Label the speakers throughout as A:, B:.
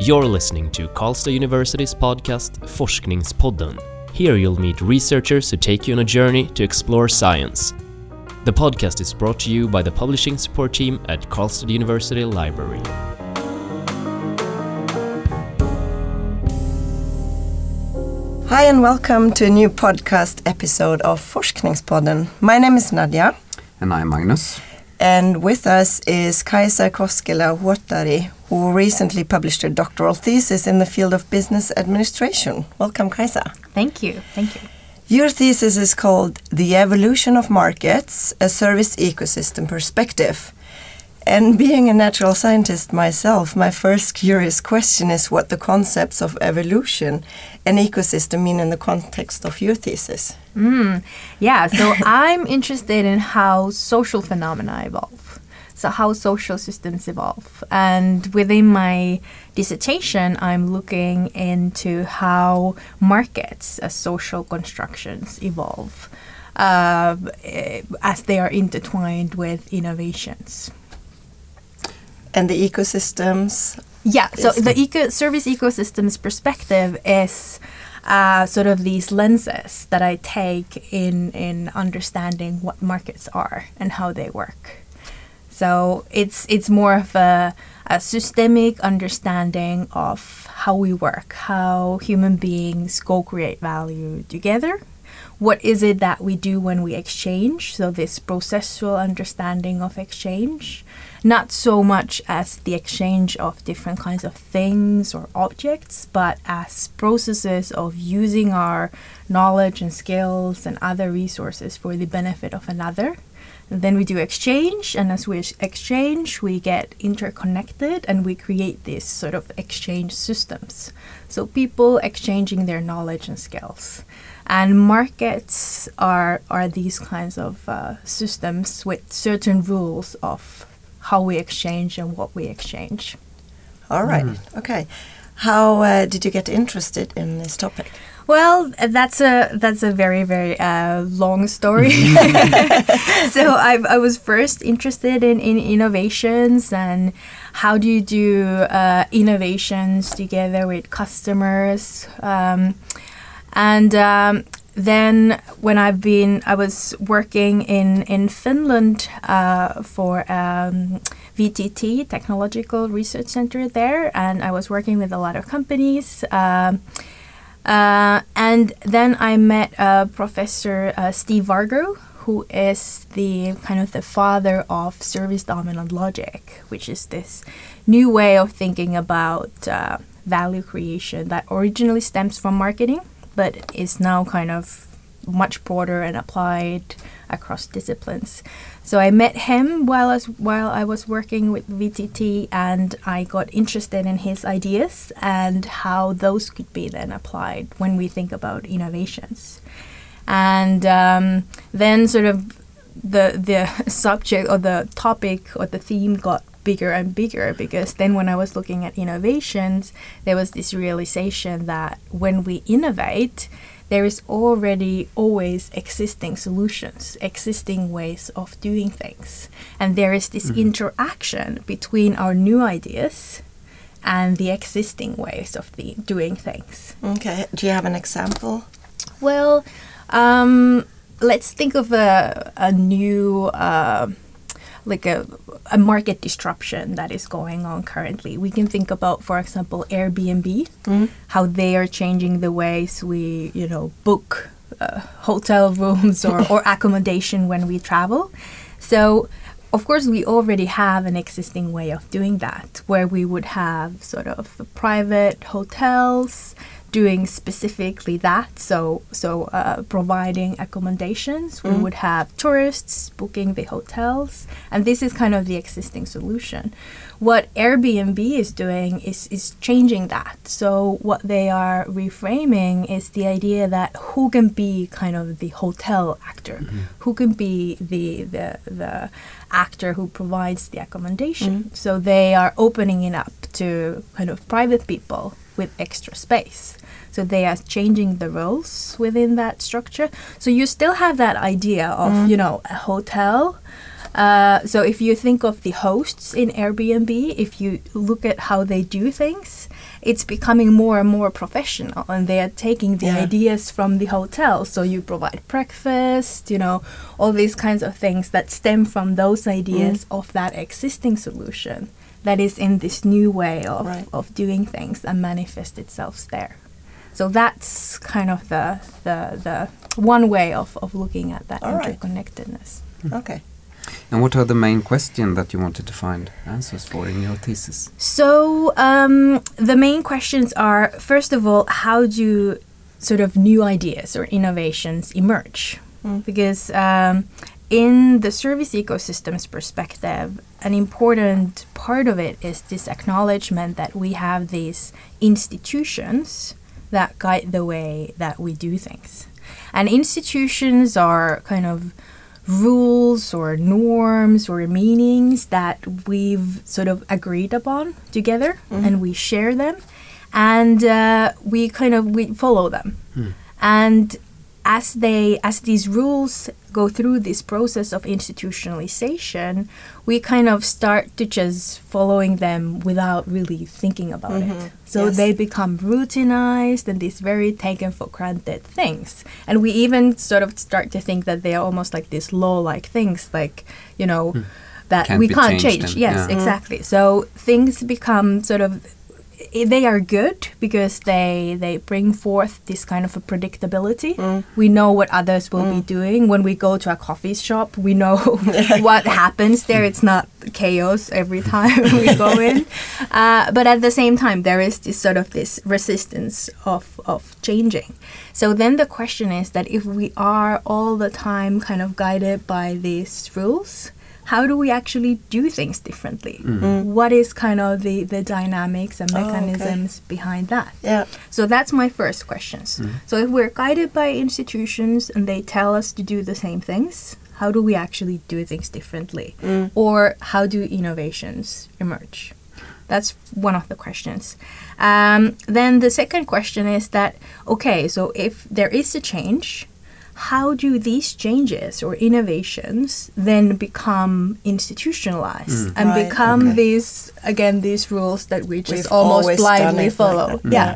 A: You're listening to Karlstad University's podcast Forskningspodden. Here you'll meet researchers who take you on a journey to explore science. The podcast is brought to you by the publishing support team at Karlstad University Library.
B: Hi and welcome to a new podcast episode of Forskningspodden. My name is Nadia
C: And I'm Magnus.
B: and with us is Kaisa Koskela Huotari who recently published a doctoral thesis in the field of business administration. Welcome Kaisa.
D: Thank you. Thank you.
B: Your thesis is called The Evolution of Markets, a Service Ecosystem Perspective. And being a natural scientist myself, my first curious question is what the concepts of evolution and ecosystem mean in the context of your thesis.
D: Mm, yeah, so I'm interested in how social phenomena evolve. So, how social systems evolve. And within my dissertation, I'm looking into how markets as social constructions evolve uh, as they are intertwined with innovations.
B: And the ecosystems
D: Yeah, so the eco service ecosystems perspective is uh, sort of these lenses that I take in in understanding what markets are and how they work. So it's it's more of a, a systemic understanding of how we work, how human beings co-create value together. What is it that we do when we exchange? So this processual understanding of exchange, not so much as the exchange of different kinds of things or objects, but as processes of using our knowledge and skills and other resources for the benefit of another. And then we do exchange, and as we exchange, we get interconnected and we create these sort of exchange systems. So people exchanging their knowledge and skills. And markets are, are these kinds of uh, systems with certain rules of how we exchange and what we exchange.
B: All right. Okay. How uh, did you get interested in this topic?
D: Well, that's a that's a very very uh, long story. so I, I was first interested in, in innovations and how do you do uh, innovations together with customers, um, and um, then when I've been I was working in in Finland uh, for. Um, VTT Technological Research Center there, and I was working with a lot of companies. Um, uh, and then I met uh, Professor uh, Steve Vargo, who is the kind of the father of service dominant logic, which is this new way of thinking about uh, value creation that originally stems from marketing, but is now kind of much broader and applied across disciplines. So I met him while I was, while I was working with VTT, and I got interested in his ideas and how those could be then applied when we think about innovations. And um, then sort of the the subject or the topic or the theme got bigger and bigger because then when I was looking at innovations, there was this realization that when we innovate, there is already always existing solutions, existing ways of doing things. And there is this interaction between our new ideas and the existing ways of the, doing things.
B: Okay. Do you have an example?
D: Well, um, let's think of a, a new, uh, like a, a market disruption that is going on currently. We can think about, for example, Airbnb, how they are changing the ways we, you know, book uh, hotel rooms or, or accommodation when we travel. So, of course, we already have an existing way of doing that, where we would have sort of private hotels doing specifically that. So, so uh, providing accommodations, we mm-hmm. would have tourists booking the hotels, and this is kind of the existing solution. What Airbnb is doing is is changing that. So, what they are reframing is the idea that who can be kind of the hotel actor, mm-hmm. who can be the the the actor who provides the accommodation. Mm-hmm. So they are opening it up to kind of private people with extra space. So they are changing the roles within that structure. So you still have that idea of, you know, a hotel Uh, so if you think of the hosts in Airbnb, if you look at how they do things, it's becoming more and more professional, and they are taking the
B: Yeah.
D: ideas from the hotel. So you provide breakfast, you know, all these kinds of things that stem from those ideas of that existing solution that is in this new way of,
B: Right.
D: of doing things and manifest itself there. So that's kind of the the, the one way of, of looking at that
B: All right.
D: interconnectedness.
B: Okay.
C: And what are the main questions that you wanted to find answers for in your thesis?
D: So um, the main questions are first of all, how do sort of new ideas or innovations emerge? Because um, in the service ecosystems perspective, an important part of it is this acknowledgement that we have these institutions that guide the way that we do things. And institutions are kind of rules or norms or meanings that we've sort of agreed upon together and we share them and uh, we kind of we follow them. And as they as these rules go through this process of institutionalization we kind of start to just following them without really thinking about it. Mm-hmm. So
B: Yes.
D: they become routinized and these very taken for granted things. And we even sort of start to think that they are almost like these law like things like you know hmm. that
C: Can't
D: we can't change.
C: and-
D: yes
C: yeah.
D: exactly. So things become sort of i- they are good because they they bring forth this kind of a predictability. We know what others will be doing when we go to a coffee shop. We know what happens there. It's not chaos every time we go in. Uh, but at the same time, there is this sort of this resistance of of changing. So then the question is that if we are all the time kind of guided by these rules, how do we actually do things differently? Mm. Mm. What is kind of the, the dynamics and
B: Oh, okay.
D: mechanisms behind that?
B: Yeah.
D: So that's my first questions. Mm. So if we're guided by institutions and they tell us to do the same things, how do we actually do things differently? Or how do innovations emerge? That's one of the questions. Um, then the second question is that okay, so if there is a change, how do these changes or innovations then become institutionalized mm. and
B: Right,
D: become
B: okay.
D: these again these rules that we just
B: We've
D: almost blindly
B: it like
D: follow
B: that. Mm.
D: yeah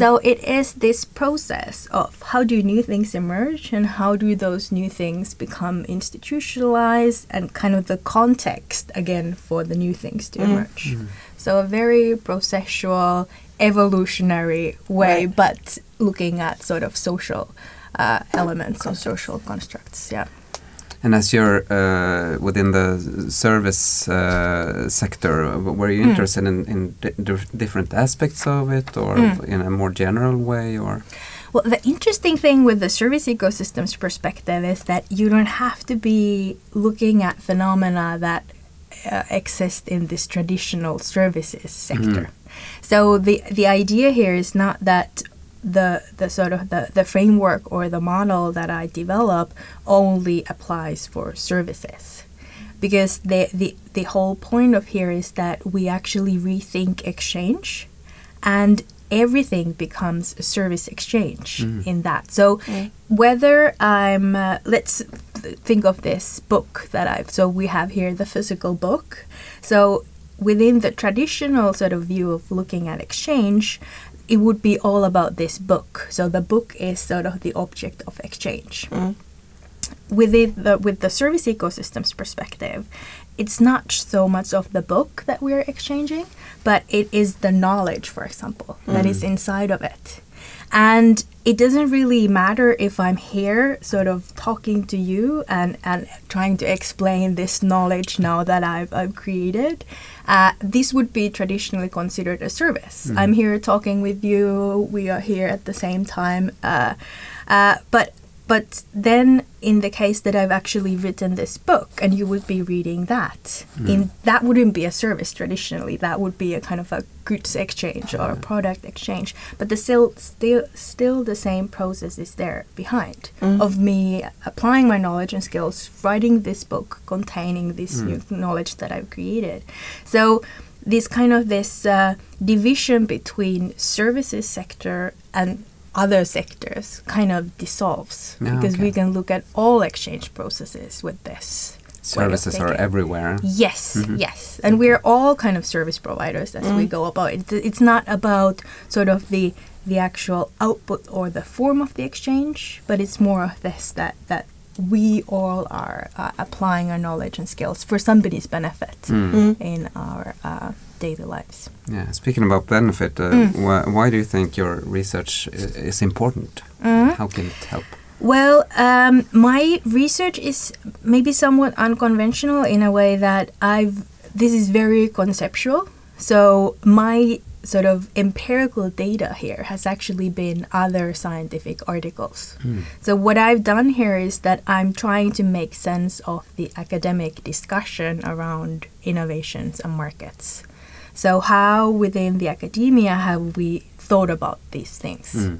D: so it is this process of how do new things emerge and how do those new things become institutionalized and kind of the context again for the new things to mm. emerge so a very processual evolutionary way
B: Right.
D: but looking at sort of social uh, elements or social constructs yeah
C: And as you're uh, within the service uh, sector, were you
D: Mm.
C: interested in, in di different aspects of it, or
D: Mm.
C: in a more general way, or
D: Well, the interesting thing with the service ecosystems perspective is that you don't have to be looking at phenomena that uh, exist in this traditional services sector. So the the idea here is not that the the sort of the, the framework or the model that I develop only applies for services. Because the, the the whole point of here is that we actually rethink exchange and everything becomes a service exchange in that. So whether I'm uh, let's think of this book that I've so we have here the physical book. So within the traditional sort of view of looking at exchange, it would be all about this book. So the book is sort of the object of exchange mm. within the with the service ecosystems perspective, it's not so much of the book that we're exchanging, but it is the knowledge, for example, that is mm. inside of it. And it doesn't really matter if I'm here sort of talking to you and, and trying to explain this knowledge now that I've, I've created. Uh, this would be traditionally considered a service. I'm here talking with you, we are here at the same time. Uh, uh, but but then, in the case that I've actually written this book, and you would be reading that, hmm. in that wouldn't be a service traditionally. That would be a kind of a goods exchange or a product exchange. But the still, still, still the same process is there behind mm. of me applying my knowledge and skills, writing this book containing this hmm. new knowledge that I've created. So this kind of this uh, division between services sector and other sectors kind of dissolves
C: Yeah,
D: because we can look at all exchange processes with this.
C: services are everywhere.
D: Yes, mm-hmm. yes, and we're mm-hmm. all kind of service providers as we mm. go about. It. It's not about sort of the the actual output or the form of the exchange, but it's more of this that that we all are uh, applying our knowledge and skills for somebody's benefit mm. Mm. in our uh, daily lives.
C: Yeah. Speaking about benefit, uh,
D: Mm.
C: why, why do you think your research is important?
D: Mm.
C: How can it help?
D: Well, um, my research is maybe somewhat unconventional in a way that I've. This is very conceptual. So my sort of empirical data here has actually been other scientific articles. So what I've done here is that I'm trying to make sense of the academic discussion around innovations and markets. So how within the academia have we thought about these things? Hmm.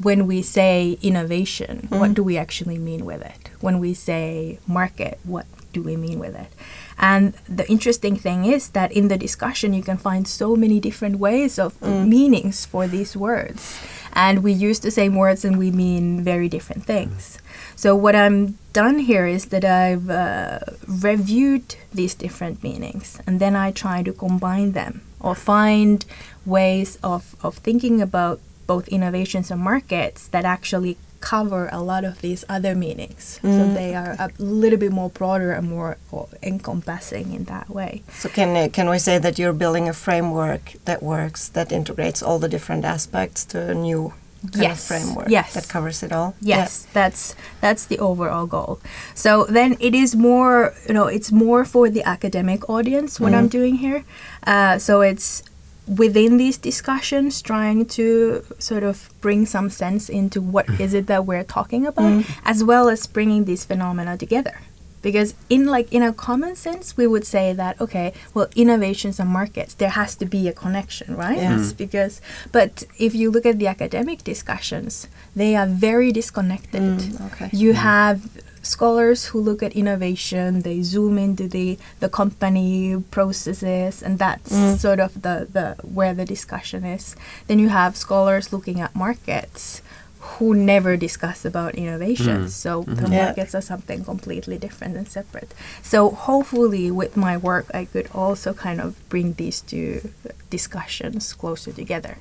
D: when we say innovation, hmm. what do we actually mean with it? When we say market, what do we mean with it? And the interesting thing is that in the discussion, you can find so many different ways of hmm. meanings for these words. And we use the same words and we mean very different things. So, what I'm done here is that I've uh, reviewed these different meanings and then I try to combine them or find ways of, of thinking about both innovations and markets that actually cover a lot of these other meanings. So they are a little bit more broader and more encompassing in that way.
B: So can uh, can we say that you're building a framework that works that integrates all the different aspects to a new kind
D: Yes.
B: of framework
D: Yes.
B: that covers it all?
D: Yes, that's that's the overall goal. So then it is more, you know, it's more for the academic audience what I'm doing here. Uh, so it's within these discussions trying to sort of bring some sense into what is it that we're talking about as well as bringing these phenomena together because in like in a common sense we would say that okay well innovations and markets there has to be a connection right?
B: Yeah.
D: It's because but if you look at the academic discussions they are very disconnected.
B: Mm, okay.
D: you have scholars who look at innovation they zoom into the the company processes and that's sort of the the where the discussion is. Then you have scholars looking at markets who never discuss about innovation so the
B: Yeah.
D: markets are something completely different and separate so hopefully with my work i could also kind of bring these two discussions closer together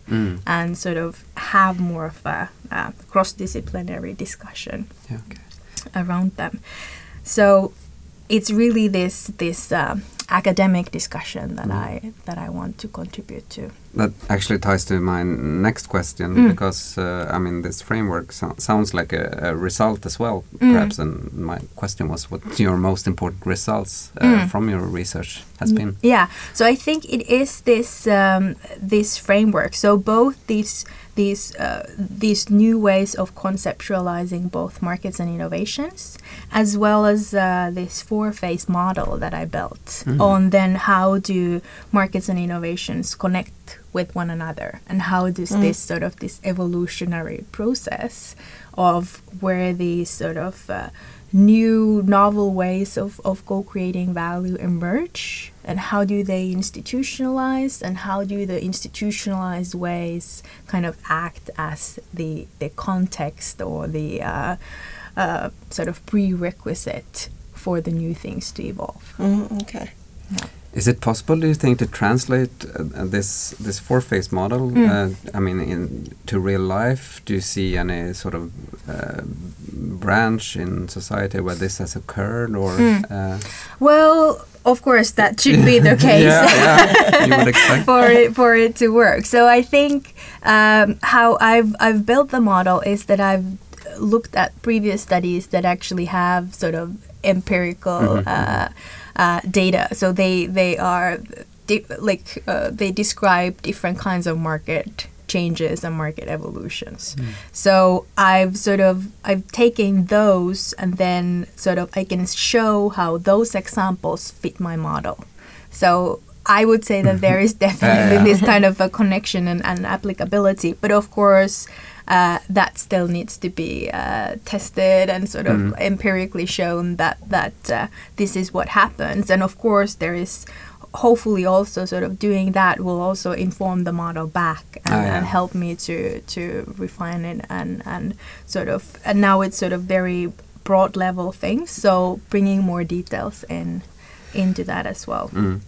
D: and sort of have more of a uh, cross-disciplinary discussion
C: Yeah. Okay.
D: around them. So it's really this this um, academic discussion that I that I want to contribute to.
C: That actually ties to my next question
D: Mm.
C: because uh, I mean this framework so sounds like a, a result as well,
D: Mm.
C: perhaps. And my question was, what your most important results uh,
D: Mm.
C: from your research has been?
D: Yeah, so I think it is this um, this framework. So both these these uh, these new ways of conceptualizing both markets and innovations, as well as uh, this four phase model that I built on then how do markets and innovations connect with one another, and how does this sort of this evolutionary process of where these sort of uh, new novel ways of, of co-creating value emerge? And how do they institutionalize? And how do the institutionalized ways kind of act as the the context or the uh, uh, sort of prerequisite for the new things to evolve?
B: Mm, okay.
C: Is it possible, do you think, to translate uh, this this four phase model?
D: Mm.
C: Uh, I mean, in to real life, do you see any sort of uh, branch in society where this has occurred, or?
D: Mm.
C: Uh,
D: well of course that should be the case
C: yeah, yeah, you would expect.
D: for it for it to work. So I think um, how I've I've built the model is that I've looked at previous studies that actually have sort of empirical uh, uh, data. So they they are di- like uh, they describe different kinds of market changes and market evolutions. So I've sort of I've taken those and then sort of I can show how those examples fit my model. So I would say that there is definitely
C: yeah.
D: this kind of a connection and, and applicability, but of course. Uh, that still needs to be uh, tested and sort of empirically shown that that uh, this is what happens. And of course, there is hopefully also sort of doing that will also inform the model back and,
C: Ah, yeah.
D: and help me to to refine it and and sort of and now it's sort of very broad level things. So bringing more details in into that as well.
C: Mm.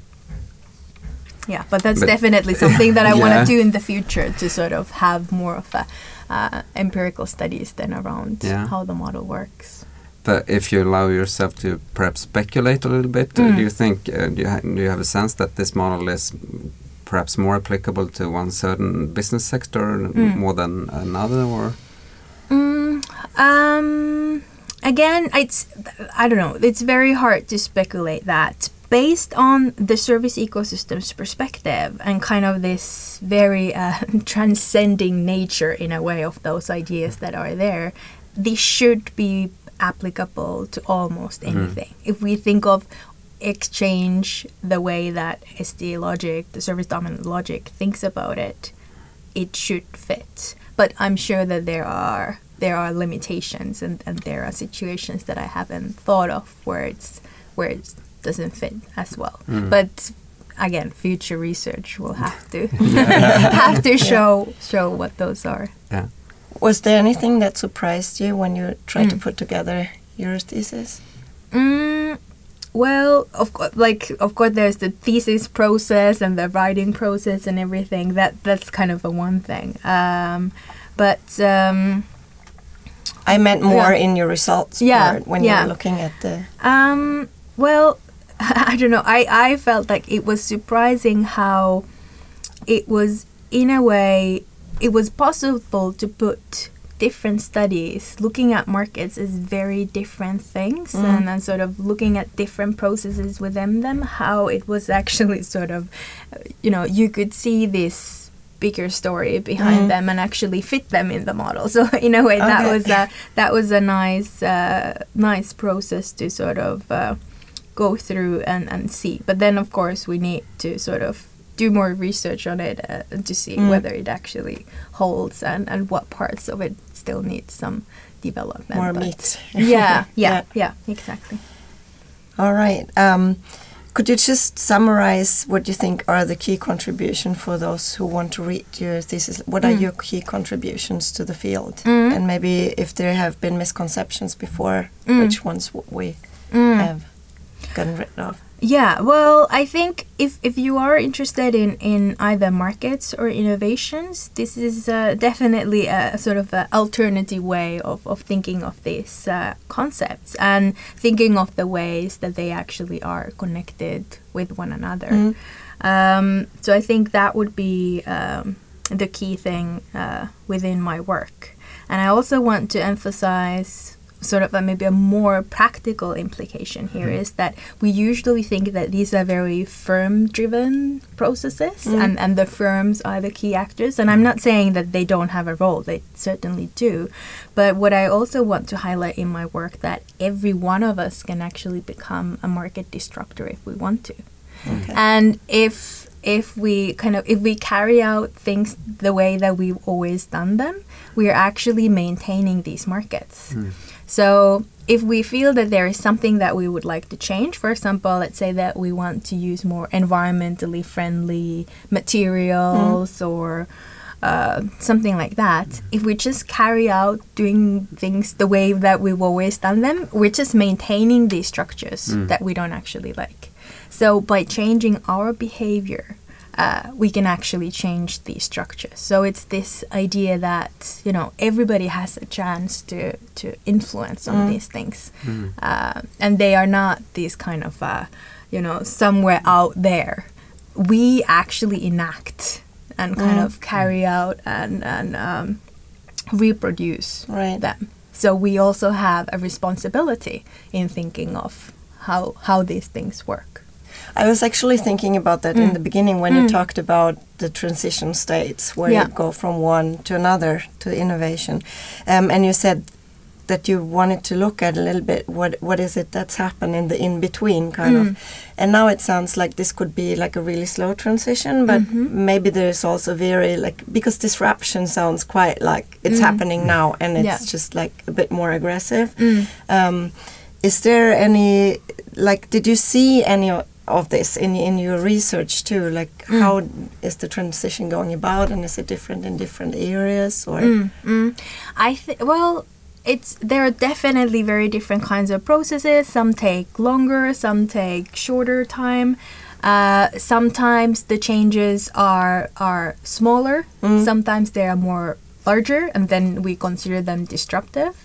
D: Yeah, but that's
C: But-
D: definitely something that I want to do in the future to sort of have more of a uh, empirical studies then around
C: Yeah.
D: how the model works.
C: But if you allow yourself to perhaps speculate a little bit,
D: Mm.
C: do you think uh, do, you ha- do you have a sense that this model is perhaps more applicable to one certain business sector
D: Mm.
C: more than another, or
D: Mm, um, again, it's I don't know. It's very hard to speculate that based on the service ecosystem's perspective and kind of this very uh, transcending nature in a way of those ideas that are there. This should be applicable to almost anything. If we think of exchange the way that SD logic, the service dominant logic, thinks about it, it should fit. But I'm sure that there are there are limitations and, and there are situations that I haven't thought of where it's where it doesn't fit as well. But again, future research will have to have to show show what those are.
C: yeah.
B: Was there anything that surprised you when you tried to
D: Mm.
B: put together your thesis?
D: Mm, well, of course, like of course, there's the thesis process and the writing process and everything. That that's kind of a one thing. Um, but um,
B: I meant more
D: Yeah.
B: in your results
D: Yeah,
B: part when
D: yeah.
B: you were looking at the.
D: Um, well, I don't know. I, I felt like it was surprising how it was, in a way, it was possible to put different studies looking at markets as very different things
B: Mm.
D: and then sort of looking at different processes within them how it was actually sort of you know you could see this bigger story behind
B: Mm.
D: them and actually fit them in the model so in a way that was a that was a nice uh, nice process to sort of uh, go through and, and see but then of course we need to sort of do more research on it uh, to see
B: Mm.
D: whether it actually holds and, and what parts of it still need some development
B: More
D: but-
B: meat.
D: yeah, yeah
B: Yeah.
D: yeah exactly
B: All right. Um, could you just summarize what you think are the key contribution for those who want to read your thesis? What are
D: Mm.
B: your key contributions to the field?
D: Mm.
B: And maybe if there have been misconceptions before,
D: Mm.
B: which ones we
D: Mm.
B: have gotten rid of?
D: Yeah, well, I think if, if you are interested in, in either markets or innovations, this is uh, definitely a sort of a alternative way of, of thinking of these uh, concepts and thinking of the ways that they actually are connected with one another.
B: Mm.
D: Um, so I think that would be um, the key thing uh, within my work. And I also want to emphasize sort of a, maybe a more practical implication here is that we usually think that these are very firm driven processes
B: Mm.
D: and, and the firms are the key actors. And I'm not saying that they don't have a role, they certainly do. But what I also want to highlight in my work that every one of us can actually become a market disruptor if we want to.
B: Okay.
D: And if if we kind of if we carry out things the way that we've always done them, we are actually maintaining these markets. So if we feel that there is something that we would like to change, for example, let's say that we want to use more environmentally friendly materials or uh, something like that, if we just carry out doing things the way that we've always done them, we're just maintaining these structures that we don't actually like. So by changing our behavior, uh, we can actually change these structures. So it's this idea that you know everybody has a chance to to influence on these things, uh, and they are not these kind of uh, you know somewhere out there. We actually enact and kind of carry out and and um, reproduce
B: Right.
D: them. So we also have a responsibility in thinking of how how these things work.
B: I was actually thinking about that in
D: Mm.
B: the beginning when you talked about the transition states where
D: Yeah.
B: you go from one to another to innovation. Um, and you said that you wanted to look at a little bit what what is it that's happened in the in between kind
D: Mm.
B: of. And now it sounds like this could be like a really slow transition, but
D: Mm-hmm.
B: maybe there's also very like because disruption sounds quite like it's happening now and it's
D: Mm. Yeah.
B: just like a bit more aggressive.
D: Mm.
B: Um, is there any like did you see any o- of this in in your research too? Like
D: Mm.
B: how is the transition going about, and is it different in different areas or?
D: Mm, mm. I think well, it's there are definitely very different kinds of processes. Some take longer, some take shorter time. Uh, sometimes the changes are are smaller. Sometimes they are more larger, and then we consider them disruptive.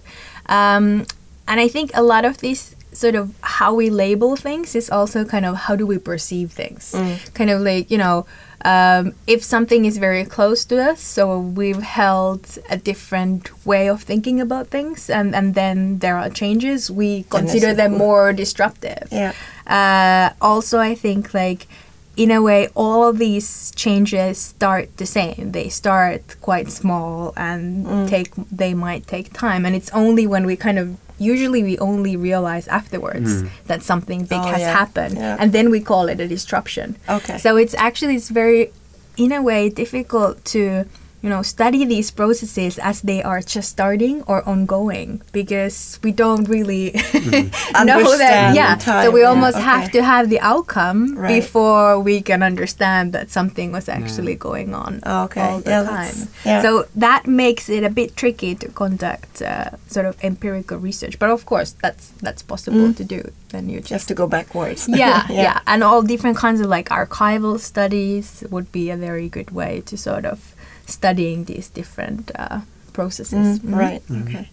D: Um, and I think a lot of these sort of how we label things is also kind of how do we perceive things. Kind of like you know. Um, if something is very close to us, so we've held a different way of thinking about things, and, and then there are changes, we consider them more disruptive.
B: Yeah.
D: Uh, also, I think like in a way, all these changes start the same. They start quite small and
B: Mm.
D: take. They might take time, and it's only when we kind of usually we only realize afterwards hmm. that something big
B: Oh,
D: has
B: yeah.
D: happened,
B: Yeah.
D: and then we call it a disruption.
B: Okay.
D: So it's actually it's very, in a way, difficult to you know study these processes as they are just starting or ongoing because we don't really know that.
B: Understand
D: Yeah.
B: time,
D: so we
B: yeah,
D: almost have to have the outcome
B: Right.
D: before we can understand that something was actually going on
B: Okay.
D: all the
B: Yeah,
D: time.
B: yeah.
D: So that makes it a bit tricky to conduct uh, sort of empirical research. But of course, that's that's possible to do. Then you just
B: Mm. Just to go backwards.
D: yeah, yeah, and all different kinds of like archival studies would be a very good way to sort of studying these different uh, processes.
B: Mm,
D: Mhm.
B: Right. Okay.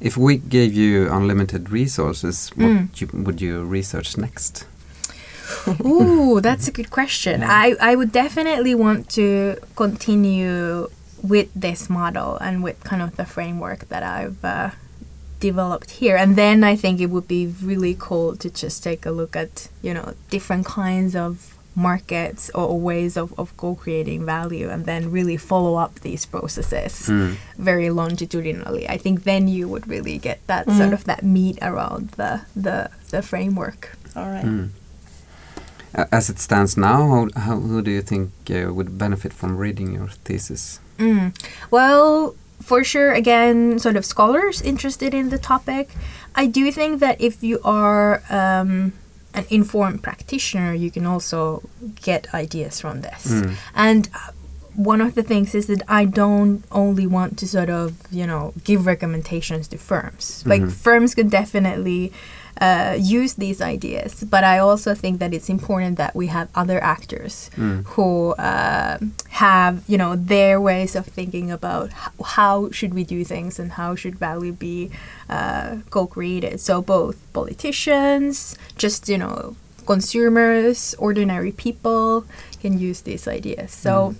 C: If we gave you unlimited resources, what
D: Mm.
C: you, would you research next?
D: Ooh, that's a good question. I, I would definitely want to continue with this model and with kind of the framework that I've uh, developed here. And then I think it would be really cool to just take a look at, you know, different kinds of markets or ways of, of co-creating value and then really follow up these processes very longitudinally. I think then you would really get that sort of that meat around the, the, the framework.
B: All right.
C: Mm. As it stands now, how, how, who do you think uh, would benefit from reading your thesis?
D: Mm. Well, for sure, again, sort of scholars interested in the topic. I do think that if you are um, an informed practitioner, you can also get ideas from this.
C: Mm.
D: And uh, one of the things is that I don't only want to sort of, you know, give recommendations to firms. Like,
C: Mhm.
D: firms could definitely uh, use these ideas, but I also think that it's important that we have other actors
C: Mm.
D: who uh, have you know their ways of thinking about how should we do things and how should value be uh, co-created so both politicians just you know consumers ordinary people can use these ideas so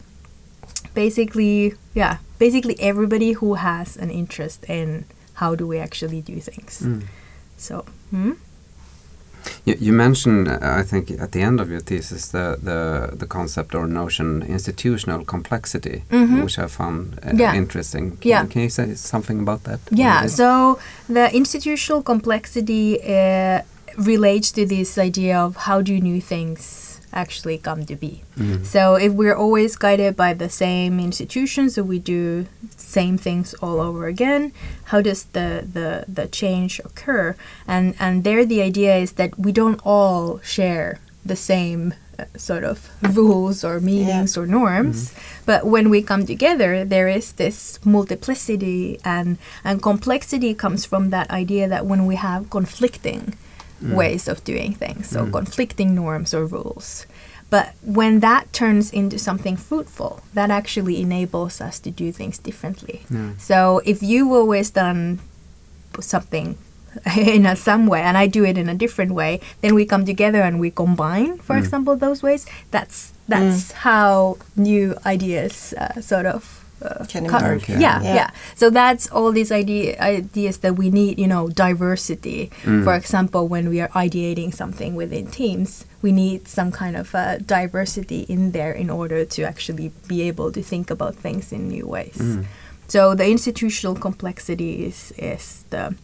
D: basically yeah basically everybody who has an interest in how do we actually do things
C: Mm.
D: So hmm?
C: You, you mentioned, uh, I think, at the end of your thesis, the, the, the concept or notion institutional complexity,
D: Mhm.
C: which I found uh,
D: Yeah.
C: interesting. Can,
D: Yeah.
C: can you say something about that?
D: Yeah, so the institutional complexity uh, relates to this idea of how do new things actually come to be.
C: Mhm.
D: So if we're always guided by the same institutions, so we do same things all over again, how does the, the, the change occur? And and there the idea is that we don't all share the same uh, sort of rules or meanings or norms, but when we come together, there is this multiplicity and and complexity comes from that idea that when we have conflicting Mm. ways of doing things, so mm. conflicting norms or rules. But when that turns into something fruitful, that actually enables us to do things differently. So if you've always done something in a some way and I do it in a different way, then we come together and we combine, for mm. example, those ways. That's that's how new ideas uh, sort of uh,
B: Can
D: come.
B: emerge.
C: Okay.
D: Yeah,
B: Yeah.
D: yeah, So that's all these idea, ideas that we need, you know, diversity. For example, when we are ideating something within teams, we need some kind of uh, diversity in there in order to actually be able to think about things in new ways.
C: Mm.
D: So the institutional complexity is, is the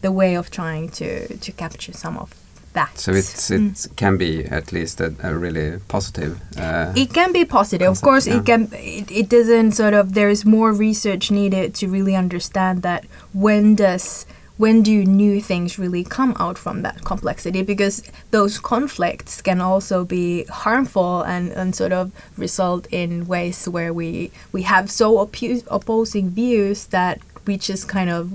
D: the way of trying to, to capture some of that.
C: So it's, it can be at least a, a really positive. Uh,
D: It can be positive, of course.
C: yeah.
D: It can. It, it doesn't sort of. There is more research needed to really understand that when does when do new things really come out from that complexity? Because those conflicts can also be harmful and, and sort of result in ways where we we have so opposing views that we just kind of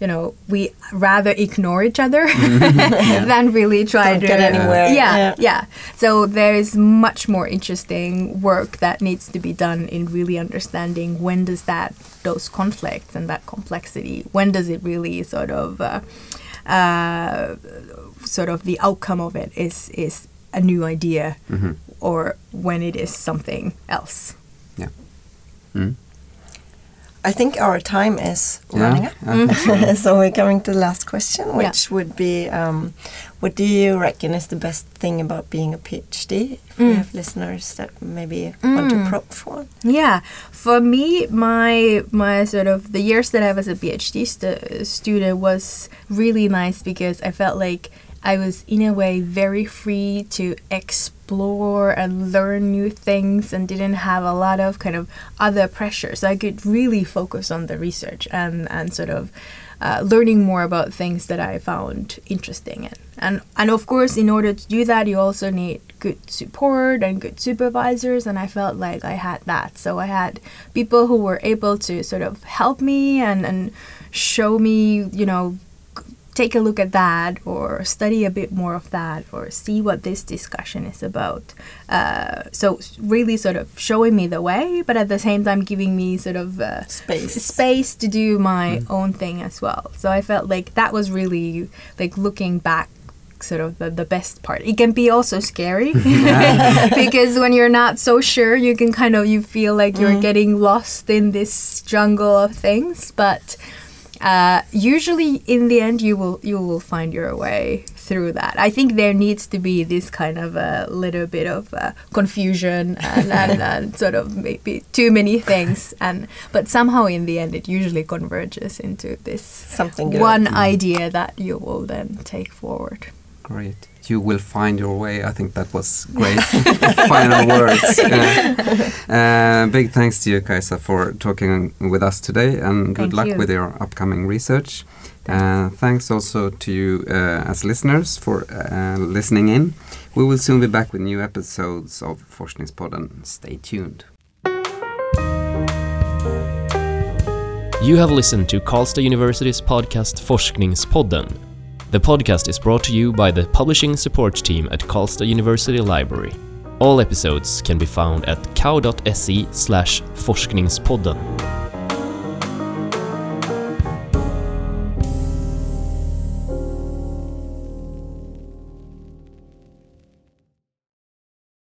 D: you know we rather ignore each other
C: Mm-hmm.
D: than really try
B: Don't
D: to
B: get anywhere,
D: Yeah,
B: yeah.
D: yeah. So there is much more interesting work that needs to be done in really understanding when does that those conflicts and that complexity when does it really sort of uh, uh, sort of the outcome of it is is a new idea
C: Mhm.
D: or when it is something else.
C: Mm.
B: I think our time is
C: Yeah,
B: running up.
C: I so.
B: so we're coming to the last question, which would be um, what do you reckon is the best thing about being a PhD? If we
D: Mm.
B: have listeners that maybe want to
D: Mm.
B: prompt for one.
D: Yeah, for me, my my sort of the years that I was a PhD stu- student was really nice because I felt like I was in a way very free to explore and learn new things and didn't have a lot of kind of other pressures. I could really focus on the research and and sort of uh, learning more about things that I found interesting in. And and of course, in order to do that, you also need good support and good supervisors. And I felt like I had that. So I had people who were able to sort of help me and and show me, you know, take a look at that or study a bit more of that or see what this discussion is about. Uh, so really sort of showing me the way, but at the same time giving me sort of uh,
B: Space.
D: space to do my own thing as well. So I felt like that was really like looking back sort of the, the best part. It can be also scary because when you're not so sure, you can kind of you feel like you're getting lost in this jungle of things, but uh, usually in the end you will you will find your way through that. I think there needs to be this kind of a little bit of uh, confusion and, and, and sort of maybe too many things, and but somehow in the end it usually converges into this
B: Something good.
D: one idea that you will then take forward.
C: Great. You will find your way. I think that was great. Final words. Uh, uh, big thanks to you, Kaisa, for talking with us today, and good
D: Thank
C: luck
D: you.
C: with your upcoming research. Uh, thanks also to you uh, as listeners for uh, listening in. We will soon be back with new episodes of Forskningspodden. Stay tuned.
A: You have listened to Karlstad University's podcast Forskningspodden. The podcast is brought to you by the publishing support team at Karlstad University Library. All episodes can be found at kau.se slash forskningspodden.